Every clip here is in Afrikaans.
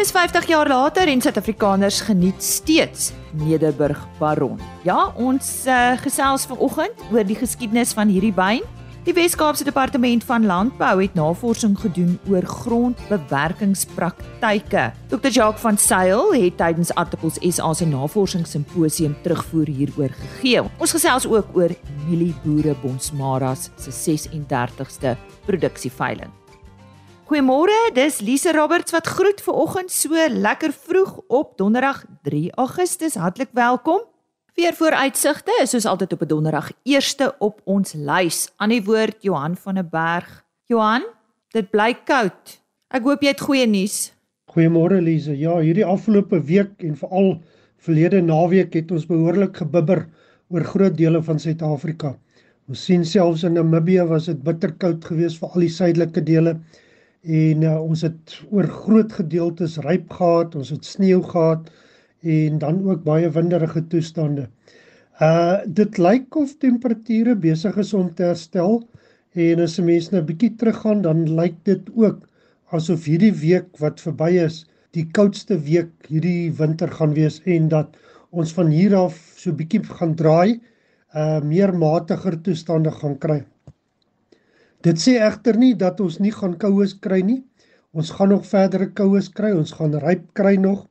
Dis 50 jaar later en Suid-Afrikaners geniet steeds Nederburg Baron. Ja, ons uh, gesels vanoggend oor die geskiedenis van hierdie wyn. Die Wes-Kaapse Departement van Landbou het navorsing gedoen oor grondbewerkingspraktyke. Dr. Jacques van Sail het tydens Artikels SA se navorsingssimposium terugvoer hieroor gegee. Ons gesels ook oor Milie Boere Bonsmaras se 36ste produksieveiling. Goeiemôre, dis Lise Roberts wat groet ver oggend so lekker vroeg op Donderdag 3 Augustus. Hartlik welkom. Weer vooruitsigte is soos altyd op 'n Donderdag eerste op ons lys. Aan die woord Johan van der Berg. Johan, dit bly koud. Ek hoop jy het goeie nuus. Goeiemôre Lise. Ja, hierdie afgelope week en veral verlede naweek het ons behoorlik gebibber oor groot dele van Suid-Afrika. Ons sien selfs in Namibië was dit bitterkoud geweest vir al die suidelike dele en uh, ons het oor groot gedeeltes ryp gehad, ons het sneeu gehad en dan ook baie winderige toestande. Uh dit lyk of temperature besig is om te herstel en as 'n mens nou bietjie teruggaan dan lyk dit ook asof hierdie week wat verby is, die koudste week hierdie winter gaan wees en dat ons van hier af so bietjie gaan draai, uh meer matiger toestande gaan kry. Dit sê egter nie dat ons nie gaan koues kry nie. Ons gaan nog verdere koues kry. Ons gaan ryp kry nog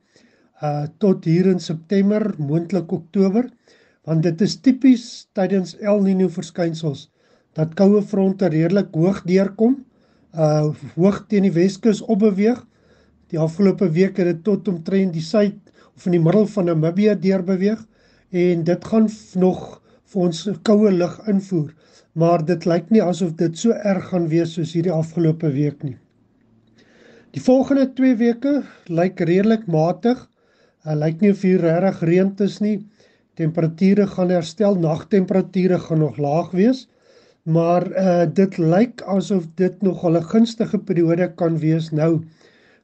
uh tot hier in September, moontlik Oktober, want dit is tipies tydens El Niño verskynsels dat koue fronte redelik hoog deurkom, uh hoog teen die Weskus opbeweeg. Die afgelope week het dit tot omtrent die suid of in die middel van Namibië deurbeweeg en dit gaan nog vir ons koue lug invoer maar dit lyk nie asof dit so erg gaan wees soos hierdie afgelope week nie. Die volgende 2 weke lyk redelik matig. Dit lyk nie of hier regtig reën is nie. Temperature gaan herstel, nagtemperature gaan nog laag wees. Maar uh dit lyk asof dit nog 'n gunstige periode kan wees nou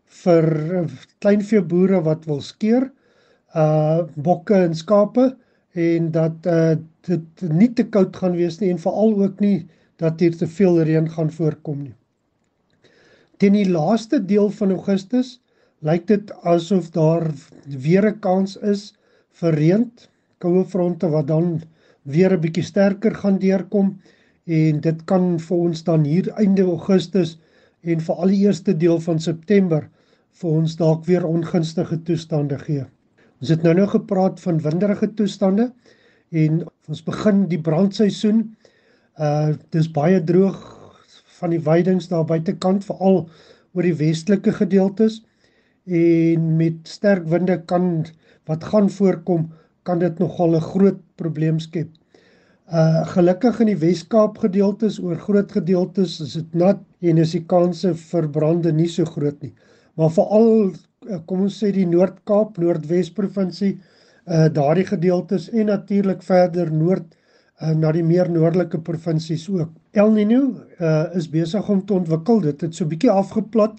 vir uh, kleinveeboere wat wil skeer, uh bokke en skape en dat uh dit nie te koud gaan wees nie en veral ook nie dat hier te veel reën gaan voorkom nie. Teen die laaste deel van Augustus lyk dit asof daar weer 'n kans is vir reën, koue fronte wat dan weer 'n bietjie sterker gaan deurkom en dit kan vir ons dan hier einde Augustus en vir al die eerste deel van September vir ons dalk weer ongunstige toestande gee. Ons het nou nou gepraat van winderige toestande en ons begin die brandseisoen. Uh dis baie droog van die weidings daar buitekant veral oor die westelike gedeeltes en met sterk winde kan wat gaan voorkom kan dit nogal 'n groot probleem skep. Uh gelukkig in die Wes-Kaap gedeeltes oor groot gedeeltes is dit nat en is die kanse vir brande nie so groot nie. Maar veral kom ons sê die Noord-Kaap, Noordwes provinsie, uh daardie gedeeltes en natuurlik verder noord uh na die meer noordelike provinsies ook. El Niño uh is besig om te ontwikkel. Dit het so bietjie afgeplat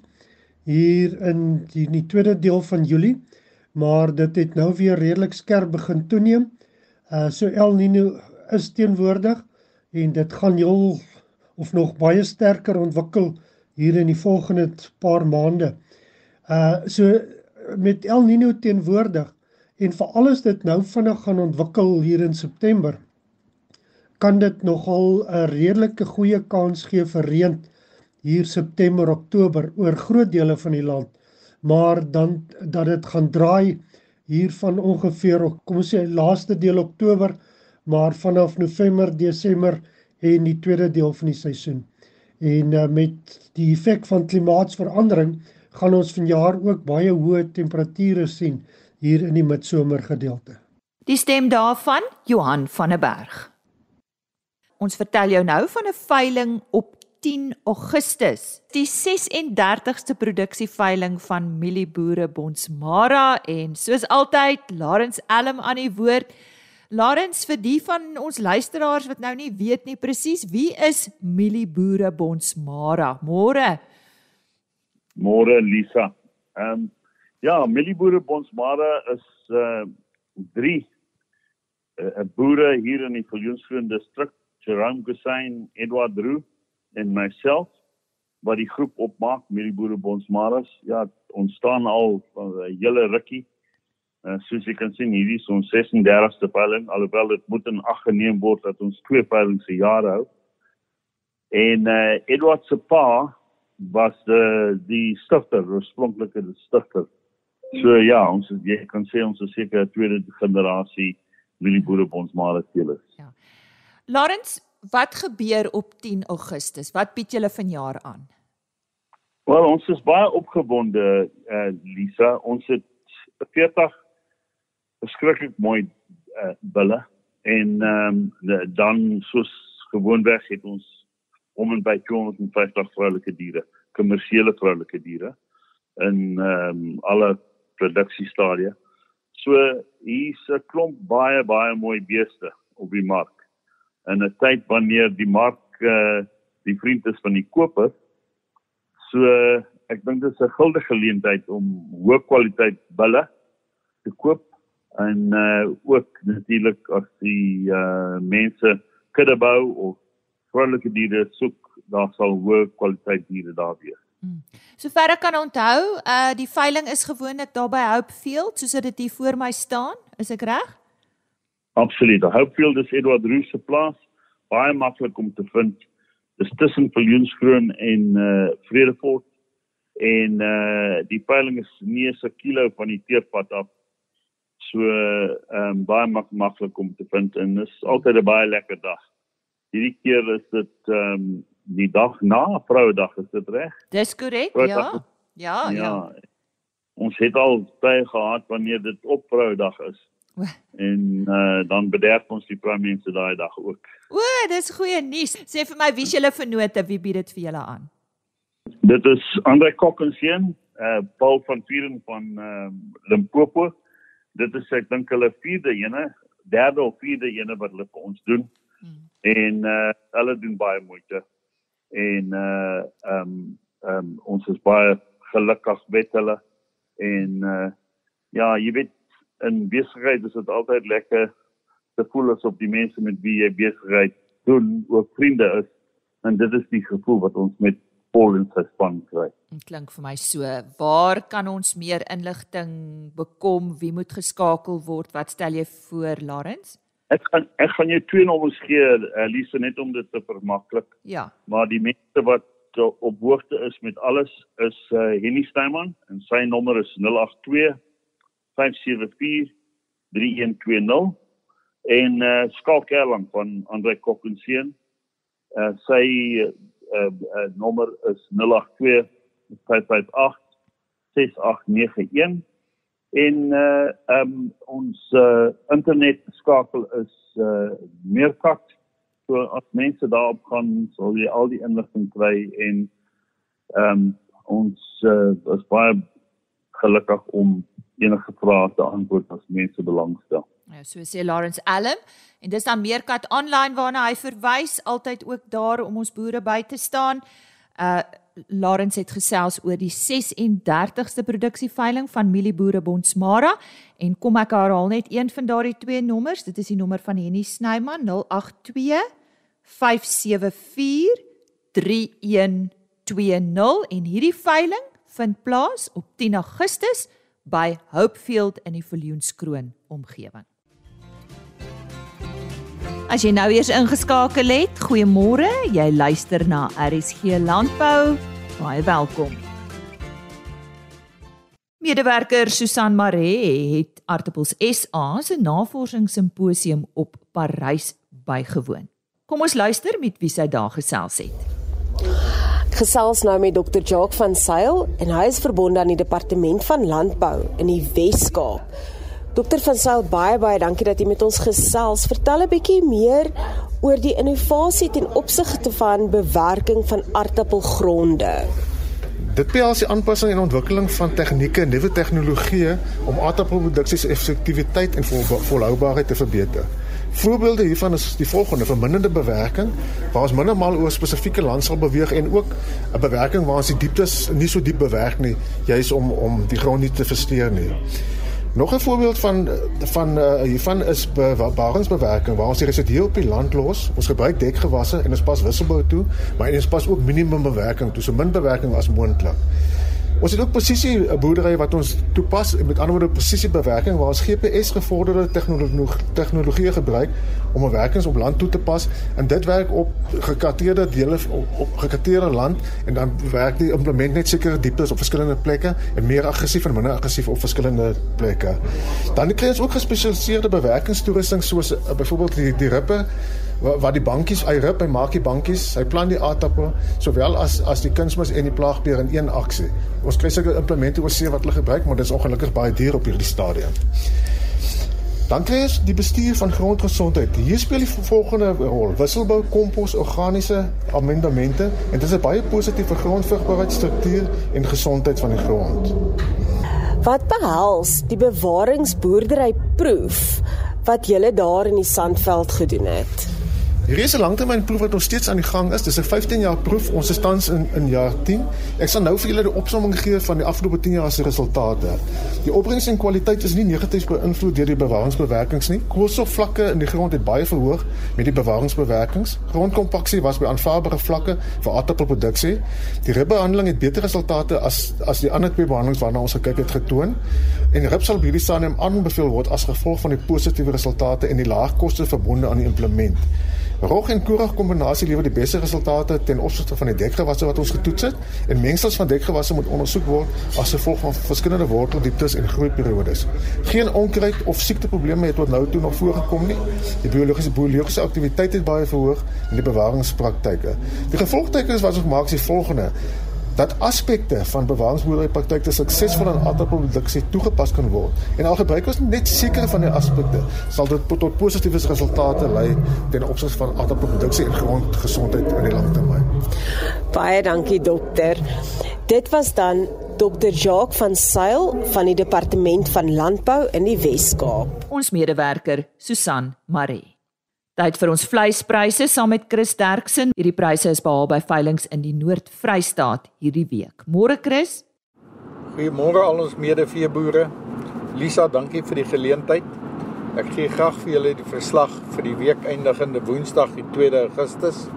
hier in die, in die tweede deel van Julie, maar dit het nou weer redelik skerp begin toeneem. Uh so El Niño is teenwoordig en dit gaan heel of nog baie sterker ontwikkel hier in die volgende paar maande. Uh so met El Niño teenwoordig en vir alles dit nou vinnig gaan ontwikkel hier in September kan dit nogal 'n redelike goeie kans gee vir reën hier September Oktober oor groot dele van die land. Maar dan dat dit gaan draai hier van ongeveer kom ons sê laaste deel Oktober maar vanaf November Desember en die tweede deel van die seisoen. En uh, met die effek van klimaatsverandering gaan ons vanjaar ook baie hoë temperature sien hier in die midsomer gedeelte. Die stem daarvan Johan van der Berg. Ons vertel jou nou van 'n veiling op 10 Augustus, die 36ste produksieveiling van Milie Boere Bonsmara en soos altyd Lawrence Elm aan die woord. Lawrence vir die van ons luisteraars wat nou nie weet nie presies wie is Milie Boere Bonsmara. Môre. Môre Lisa. Ehm um, ja, Millieboere Bonsmara is uh drie uh, boere hier in die Viljoensveen distrik, Jerome Gesain, Edward Roo en myself. wat die groep opmaak, Mielieboere Bonsmaras. Ja, ons staan al 'n hele rukkie. Uh, soos jy kan sien, hierdie is ons 36ste veiling, alhoewel dit moet in ag geneem word dat ons twee veilings se jaar hou. En uh, Edward se pa was die die stigter, oorspronklike stigter. So ja, ons jy kan sê ons is seker 'n tweede generasie Mielieboere Bonsmaras spelers. Ja. Lawrence, wat gebeur op 10 Augustus? Wat bied julle vanjaar aan? Wel, ons is baie opgewonde, eh uh, Lisa. Ons het 40 beskiklik mooi eh uh, bulle en ehm um, dan soos gewoonweg het ons om en by 250 vroulike diere, kommersiële vroulike diere in ehm um, alle produksiestadia. So hier's 'n klomp baie baie mooi beeste op die mark in 'n tyd wanneer die mark uh, die vriend is van die koper. So ek dink dit is 'n guldige geleentheid om hoë kwaliteit bulle te koop en uh, ook natuurlik as die uh, mense kudde bou of vrolike diere soek, daar sal hoë kwaliteit diere daar wees. Hmm. Sover ek kan onthou, uh die veiling is gewoonlik daar by Hopefield, soos dit hier voor my staan, is ek reg? Absoluut. Hopefield is Edward Roos se plaas. Baie maklik om te vind. Dis tussen Viljoenskroon en uh Vredefort. En uh die veiling is nie 'n kilo van die teerpad af. So ehm um, baie mak maklik om te vind en dis altyd 'n baie lekker dag. Hierdie keer is dit ehm um, die dag na Vrouedag, is dit reg? Dis korrek, ja. ja. Ja, ja. Ons het al tye gehad wanneer dit op Vrouedag is en uh, dan bederf ons die prime mense daai dag ook. O, dis goeie nuus. Sê vir my wie is julle vennote? Wie bied dit vir julle aan? Dit is Andre Kokkenseun, uh Paul van Vieren van uh Limpopo. Dit is ek dink hulle vierde ene, derde of vierde ene wat hulle vir ons doen. Hmm. En uh hulle doen baie moeite. En uh um um ons is baie gelukkig met hulle en uh ja, jy weet in besigheid is dit altyd lekker te voel asof die mense met wie jy besigheid doen ook vriende is en dit is die gevoel wat ons met Paul en sy span kry. Dit klink vir my so. Waar kan ons meer inligting bekom? Wie moet geskakel word? Wat stel jy voor, Lawrence? Ek gaan ek gaan jou twee nommers gee, Elise, net om dit te vermaklik. Ja. Maar die mense wat op hoogte is met alles is uh, Henny Steyman en sy nommer is 082 5743120 en uh, Skalk Erlang van Andre Kokkenseun. Uh, sy uh, uh, nommer is 082 558 6891 en uh, um, ons uh, internet skakel is uh, meerkat so as mense daarop gaan sal jy al die inligting kry en um, ons uh, is baie gelukkig om enige vrae te antwoord as mense belangstel. Ja, so sê Lawrence Allen en dis dan Meerkat online waarna hy verwys altyd ook daar om ons boere by te staan. Uh Lawrence het gesels oor die 36ste produksieveiling van Mielieboere Bondsmara en kom ek herhaal net een van daardie twee nommers. Dit is die nommer van Henny Snyman 082 574 3120 en hierdie veiling vind plaas op 10 Augustus by Hopefield in die Viljoenskroon omgewing. As jy nou eers ingeskakel het, goeiemôre. Jy luister na RSG Landbou. Baie welkom. Medewerker Susan Maree het Artappels SA se navorsingssimposium op Parys bygewoon. Kom ons luister met wie sy daar gesels het gesels nou met Dr. Jacques van Sail en hy is verbonde aan die departement van landbou in die Wes-Kaap. Dr. van Sail, baie baie dankie dat jy met ons gesels. Vertel 'n bietjie meer oor die innovasie ten opsigte van bewerking van aardappelgronde. Dit behels die aanpassing en ontwikkeling van tegnieke en nuwe tegnologieë om aardappelproduksie se effektiwiteit en volhoubaarheid te verbeter. Voorbeelde hiervan is die volgende: verminderde bewerking waar ons minimaal oor spesifieke land sal beweeg en ook 'n bewerking waar ons die dieptes nie so diep bewerk nie, juis om om die grond nie te versteur nie. Nog 'n voorbeeld van van uh, hiervan is bewaringsbewerking waar ons die residue op die land los. Ons gebruik dekgewasse en ons pas wisselbou toe, maar ons pas ook minimum bewerking toe, so min bewerking as moontlik. Ons het ook presisie 'n boerdery wat ons toepas met ander woorde presisie bewerking waar ons GPS gevorderde tegnologie tegnologie gebruik om 'n werkings op land toe te pas en dit werk op gekarteerde dele op, op gekarteerde land en dan werk die implement net sekere dieptes op verskillende plekke en meer aggressief en minder aggressief op verskillende plekke. Dan kry ons ook gespesialiseerde bewerkingstoerusting soos uh, byvoorbeeld die die rippe wat die bankies hy rip hy maak die bankies hy plant die aardappel sowel as as die kunsmis en die plaagbeer in een aksie. Ons kry sulke implemente oor see wat hulle gebruik maar dit is ongelukkig baie duur op hierdie stadium. Dan kry ons die bestuur van grondgesondheid. Hier speel die volgende rol. Wisselbou kompos organiese amendamente. En dit is 'n baie positiewe grondvrugbaarheid struktuur en gesondheid van die grond. Wat behels die bewaringsboerdery proef wat julle daar in die Sandveld gedoen het Hier is 'n langtermynproef wat nog steeds aan die gang is. Dis 'n 15 jaar proef. Ons is tans in in jaar 10. Ek sal nou vir julle die opsomming gee van die afgelope 10 jaar se resultate. Die opbrengs en kwaliteit is nie negatief beïnvloed deur die bewaringsbewerkings nie. Koolstofvlakke in die grond het baie verhoog met die bewaringsbewerkings. Grondkompaksie was by aanvaarbare vlakke vir aardappelproduksie. Die ribbehandeling het beter resultate as as die ander twee behandelings waarna ons gekyk het getoon. En rib sal hierdie stadium aanbeveel word as gevolg van die positiewe resultate en die lae koste verbonde aan die implement. Rog en koerig kombinasie lewer die beste resultate ten opsigte van die dekgewasse wat ons getoets het en mengsels van dekgewasse moet ondersoek word as gevolg van verskillende worteldieptes en groeiperiodes. Geen onkruid of siekteprobleme het tot nou toe nog voorgekom nie. Die biologiese biologiese aktiwiteit het baie verhoog en die bewaringspraktyke. Die gevolgtekens wat ons maak is die volgende: dat aspekte van bewaringsboerderypraktyke suksesvol aan aardappelproduksie toegepas kan word. En al gebruik ons net sekere van die aspekte, sal dit tot positiewe resultate lei ten opsigte van aardappelproduksie en grondgesondheid in die langtermyn. Baie dankie dokter. Dit was dan Dr Jacques van Sail van die departement van landbou in die Wes-Kaap. Ons medewerker Susan Marie. Tyd vir ons vleispryse saam met Chris Derksen. Hierdie pryse is behaal by veilinge in die Noord-Vrystaat hierdie week. Môre Chris. Goeiemôre al ons medeveeboere. Lisa, dankie vir die geleentheid. Ek gee graag vir julle die verslag vir die week eindigende Woensdag, die 2 Augustus.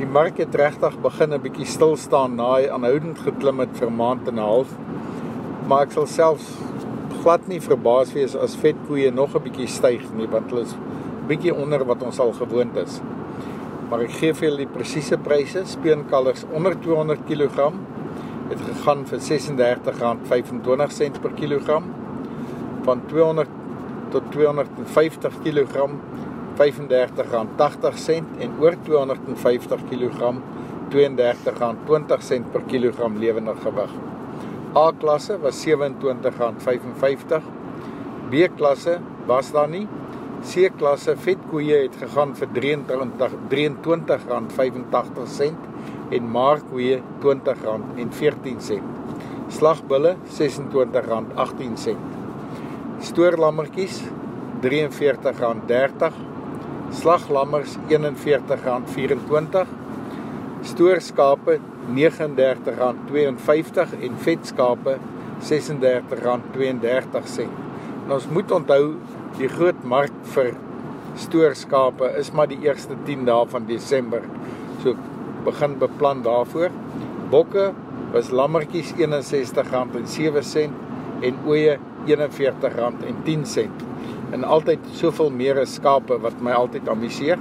Die mark het regtig begin 'n bietjie stil staan na hy aanhoudend geklim het vir maand en 'n half. Maar ek sal selfs glad nie verbaas wees as vetkoeie nog 'n bietjie styg nie, want hulle is bietjie onder wat ons al gewoond is. Maar ek gee vir julle die presiese pryse. Speenkalvers onder 200 kg het gegaan vir R36.25 per kilogram. Van 200 tot 250 kg R35.80 en oor 250 kg R32.20 per kilogram lewende gewig. A klasse was R27.55. B klasse was daar nie C-klasse vetkoeie het gegaan vir R23.85 en markkoeie R20.14. Slagbulle R26.18. Stoorlammetjies R43.30. Slaglammers R41.24. Stoorskape R39.52 en vetskape R36.32. En ons moet onthou die groot mark vir stoorskape is maar die eerste 10 dae van Desember. So begin beplan daarvoor. Bokke was lammetjies R61.07 en ooe R41.10. En altyd soveel meer skape wat my altyd amuseer.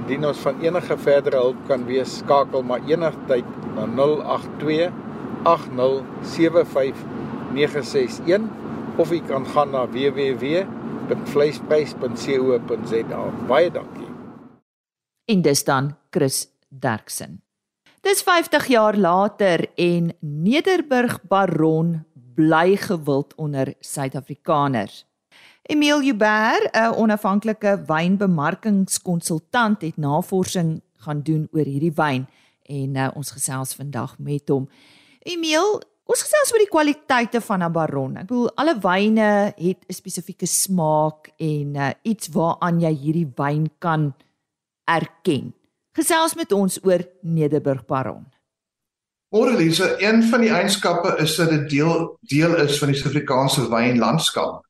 Indien ons van enige verdere hulp kan wees, skakel maar enigtyd na 082 8075 961 of jy kan gaan na www www.vleisprys.co.za. Baie dankie. En dis dan Chris Derksen. Dis 50 jaar later en Nederburg Baron bly gewild onder Suid-Afrikaners. Emile Joubert, 'n onafhanklike wynbemarkingskonsultant, het navorsing gaan doen oor hierdie wyn en uh, ons gesels vandag met hom. Emile, Ons gesels oor die kwaliteite van 'n Baron. Ek bedoel alle wyne het 'n spesifieke smaak en uh, iets waaraan jy hierdie wyn kan erken. Gesels met ons oor Nederburg Baron. Orelise, een van die eienskappe is dat dit deel deel is van die Suid-Afrikaanse wynlandskap.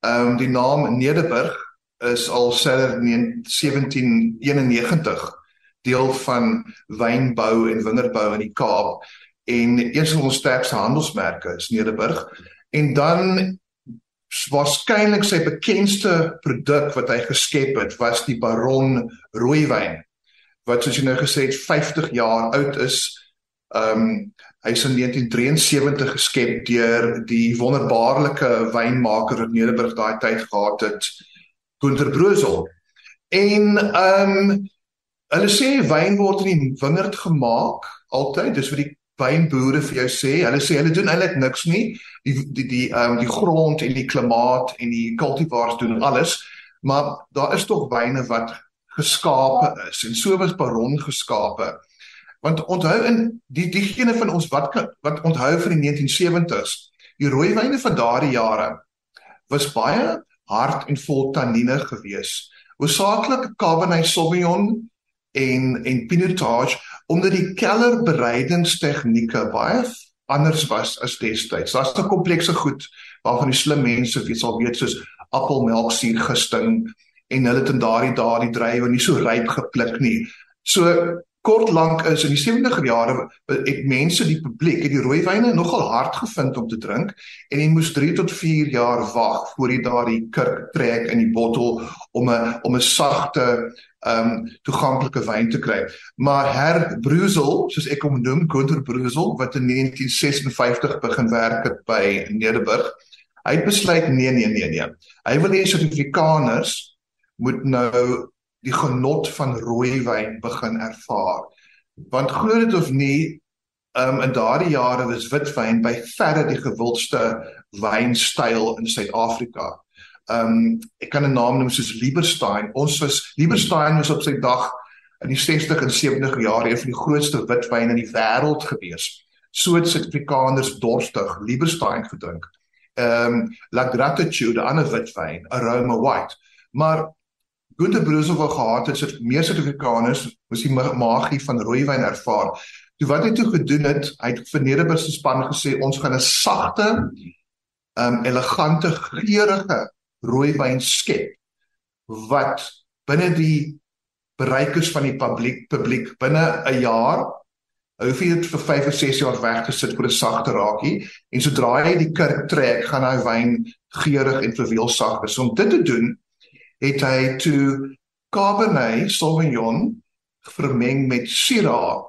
Ehm um, die naam Nederburg is al sedert 1791 deel van wynbou en wingerdbou in die Kaap en een van ons sterkste handelsmerke is Nederburg. En dan waarskynlik sy bekendste produk wat hy geskep het was die Baron rooiwyn wat soos jy nou gesê het 50 jaar oud is. Ehm um, hy is in 1973 geskep deur die wonderbaarlike wynmaker wat Nederburg daai tyd gehad het, Günter Brösel. En ehm um, hulle sê wyn word in die wingerd gemaak altyd, dis vir die wynboere vir jou sê, hulle sê hulle doen eintlik niks nie. Die die die ehm um, die grond en die klimaat en die kultivars doen alles, maar daar is tog wyne wat geskape is en so was Baron geskape. Want onthou in die diegene van ons wat wat onthou van die 1970s, die rooi wyne van daardie jare was baie hard en vol tannine gewees. Hoofsaaklik Cabernet Sauvignon en en pinotage omdat die kellerbereidingstegnieke baie anders was as destyds. Daar's 'n komplekse goed waarvan die slim mense weet sal weet soos appelmelksuur gisting en hulle het in daardie dae die druiwe nie so ryp gepluk nie. So kort lank is in die 70er jare het mense die publiek het die rooiwyne nogal hard gevind om te drink en jy moes 3 tot 4 jaar wag voor jy daardie kurk trek in die bottel om 'n om 'n sagte um, toeganklike wyn te kry. Maar Herr Brusel, soos ek hom noem, Günter Brusel wat in 1956 begin werk het by Nederburg, hy het besluit nee nee nee nee. Hy wil hê Suid-Afrikaners moet nou die genot van rooi wyn begin ervaar. Want glo dit of nie, um, in daardie jare was witwyn by verre die gewildste wynstyl in Suid-Afrika. Um ek kan 'n naam noem soos Lieberstein. Ons was Lieberstein was op sy dag in die 60 en 70 jaar een van die grootste witwyne in die wêreld gewees. So het Suid-Afrikaners dorstig Lieberstein gedrink. Um La Gratitude, 'n ander witwyn, Aroma White. Maar Günter Brusel wou gehad het dat meer Suid-Afrikaners moes die magie van rooiwyn ervaar. Toe wat hy toe gedoen het, hy het vir Nederburg se span gesê ons gaan 'n sagte, um elegante, geurende rooiwyn skep wat binne die bereik is van die publiek publiek binne 'n jaar hoef jy dit vir 5 of 6 jaar weg te sit vir 'n sagte raakie en sodra jy die kurk trek, gaan hy wyn geurig en verweel sag is. Om dit te doen, het hy toe Cabernet Sauvignon vermeng met Syrah.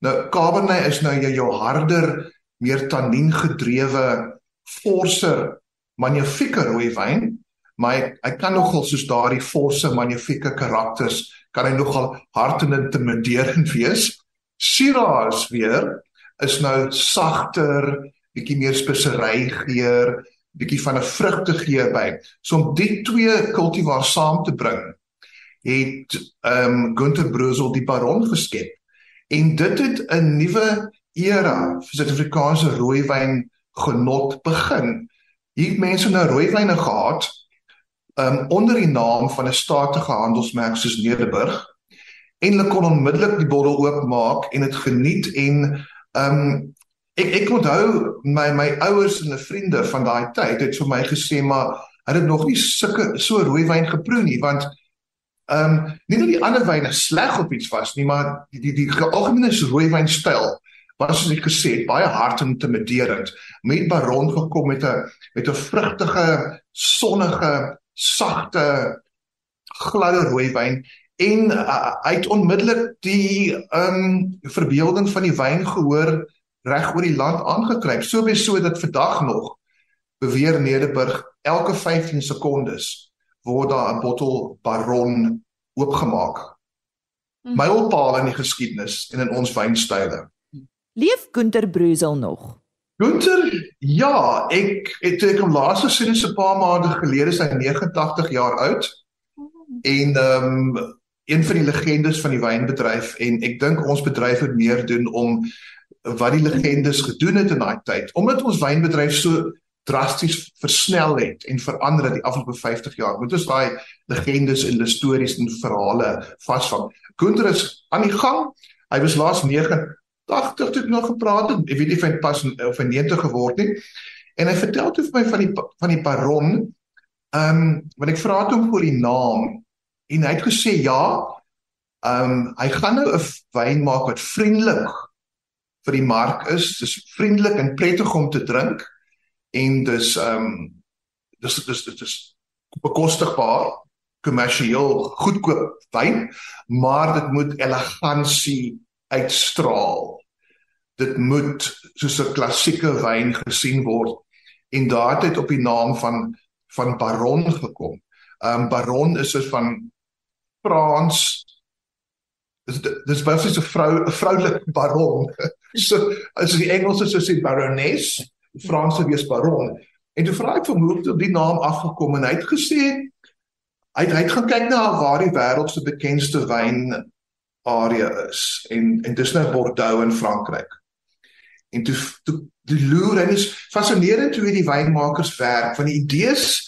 Nou Cabernet is nou jou harder, meer tannien gedrewe, forser, magnifieke rooi wyn, maar hy, hy kan nogal soos daardie forse, magnifieke karakters kan hy nogal hard en intimiderend wees. Syrah is weer is nou sagter, bietjie meer spesery geur, bietjie van 'n vrugtegeur by. So om die twee kultivars saam te bring, het ehm um, Günter Brösel die Baron geskep. En dit het 'n nuwe era vir Suid-Afrikaanse rooiwyn genot begin. Hier mense nou rooiwyne gehad um onder die naam van 'n statige handelsmerk soos Nederburg en hulle kon onmiddellik die bottel oopmaak en dit geniet en um Ek ek onthou my my ouers en 'n vriende van daai tyd het vir my gesê maar hulle het nog nie sulke so rooi wyn geproe nie want ehm um, nie dat die ander wyne sleg op iets was nie maar die die, die algemene rooi wyn styl. Was soos ek gesê het baie hard en intimiderend. Met baron gekom met 'n met 'n vrugtige sonnige sagte gladde rooi wyn en uh, uit onmiddellik die ehm um, verbeelding van die wyn gehoor reg oor die land aangekruip. So baie so dat vandag nog beweer Nederburg elke 15 sekondes word daar 'n bottel Baron oopgemaak. Mhm. Mylpaal in die geskiedenis en in ons wynstyle. Leef Günter Brusel nog? Günter, ja, ek het ek hom laas gesien so 'n paar maande gelede, sy 89 jaar oud. En ehm um, een van die legendes van die wynbedryf en ek dink ons bedryf moet meer doen om wat die legendes gedoen het in daai tyd. Omdat ons wynbedryf so drasties versnel het en verander het die afgelope 50 jaar moet ons daai legendes en stories en verhale vasvang. Günter is aan die gang. Hy was laas 9 80 toe ek nog gepraat het. Ek weet nie of hy pas of hy 90 geword het. En hy vertel toe vir my van die van die Baron. Ehm um, want ek vra toe oor die naam en hy het gesê ja. Ehm um, hy gaan nou 'n wyn maak wat vriendelik vir die mark is. Dis vriendelik en prettig om te drink en dis ehm um, dis dis dis, dis bekostigbaar kommersieel goedkoop wyn, maar dit moet elegansie uitstraal. Dit moet soos 'n klassieke wyn gesien word en daar het op die naam van van Baron gekom. Um, Baron is dus van Frans dis dis basies 'n vrou 'n vroulike baron. So as die Engelse sou sê baroness, Franse wees baron. En toe vra ek vir hoe het die naam afgekom en hy het gesê hy hy het gaan kyk na waar die wêreld se bekendste wyn area is en en dis nou Bordeaux in Frankryk. En toe toe die loer en is fascinerend hoe die wynmakers werk van die idees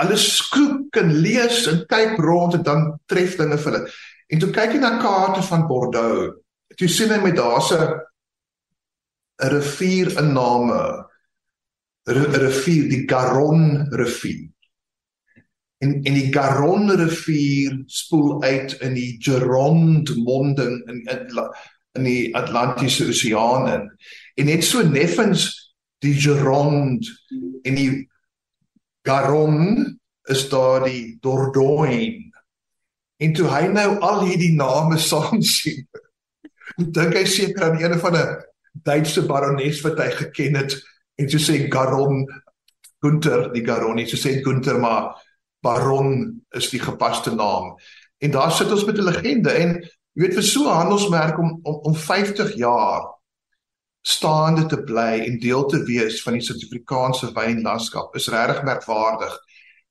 hulle skroek en lees en kyk rond en dan tref dinge vir hulle. En toe kyk hy na kaarte van Bordeaux. Toe sien hy met daarse 'n rivier in name 'n rivier die Garonne rivier en en die Garonne rivier spoel uit in die Gironde monding in in die Atlantiese Oseaan in. En net so neffens die Gironde en die Garonne is daar die Dordogne. En toe hy nou al hierdie name saam sien, dink hy seker aan een van 'n Duitse barones wat hy geken het en so sê Garonne Gunther die Garonne, so sê Gunther maar Baron is die gepaste naam. En daar sit ons met 'n legende en jy weet vir so 'n handelsmerk om om om 50 jaar staande te bly en deel te wees van die Suid-Afrikaanse wynlandskap is regtig merkwaardig.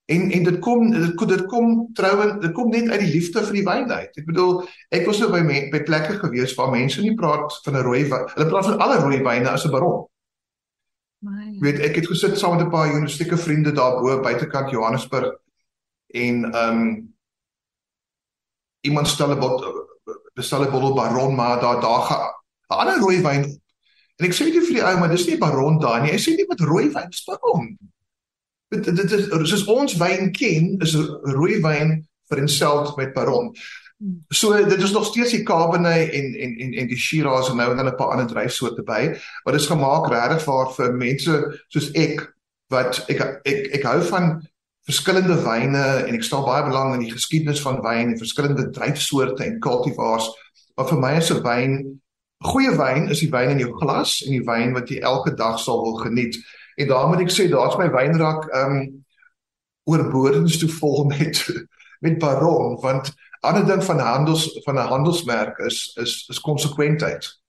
En en dit kom dit dit kom trouens dit kom net uit die liefde vir die wyn uit. Ek bedoel, ek was nou by me, by plekke gewees waar mense nie praat van 'n rooi wyn. Hulle praat van alle rooi wyne as 'n baron. My. Weet ek het gesit saam met 'n paar journalistieke vriende daar bo buitekant Johannesburg en ehm um, iemand stel 'n bot bestel 'n bottel Baron maar daar daar gaan 'n ander rooi wyn en ek sê dit vir die ou maar dis nie Baron daar nie. Hy sê nie met rooi wyn dis Baron dit dit is soos ons wyn ken is rooi wyn vir homself met Baron. So dit is nog steeds die Cabernet en en en en die Shiraz en nou en dan 'n paar ander druisoorte by wat is gemaak regtig vir mense soos ek wat ek ek ek hou van verskillende wyne en ek stel baie belang in die geskiedenis van wyn en verskillende druifsoorte en cultivars. Maar vir my is 'n wyn goeie wyn is die wyn in jou glas en die wyn wat jy elke dag sal wil geniet. En daarom moet ek sê daar's my wynrak ehm um, oorbordens te vol met met Baron want ander ding van handels van 'n handelsmerk is is is konsekwentheid.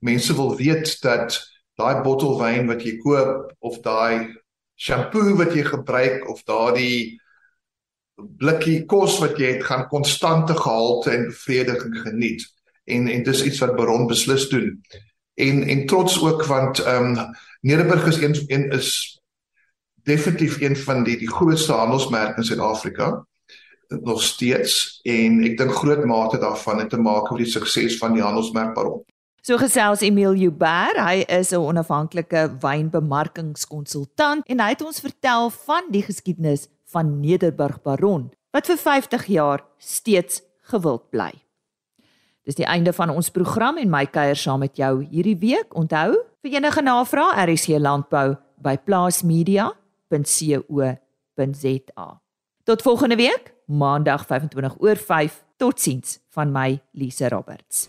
Mense wil weet dat daai bottel wyn wat jy koop of daai shampoo wat jy gebruik of daardie blikkie kos wat jy het gaan konstante gehalte en bevrediging geniet. En en dis iets wat Baron beslis doen. En en trots ook want ehm um, Nederburg is een, een is definitief een van die die grootste handelsmerke in Suid-Afrika nog steeds en ek dink groot mate daarvan het te maak met die sukses van die handelsmerk Baron. So gesels Emil Joubert, hy is 'n onafhanklike wynbemarkingskonsultant en hy het ons vertel van die geskiedenis van Nederburg Baron wat vir 50 jaar steeds gewild bly. Dis die einde van ons program en my kuier saam met jou hierdie week. Onthou, vir enige navrae RC Landbou by plaasmedia.co.za. Tot volgende week, Maandag 25 oor 5. Totsiens van my Lise Roberts.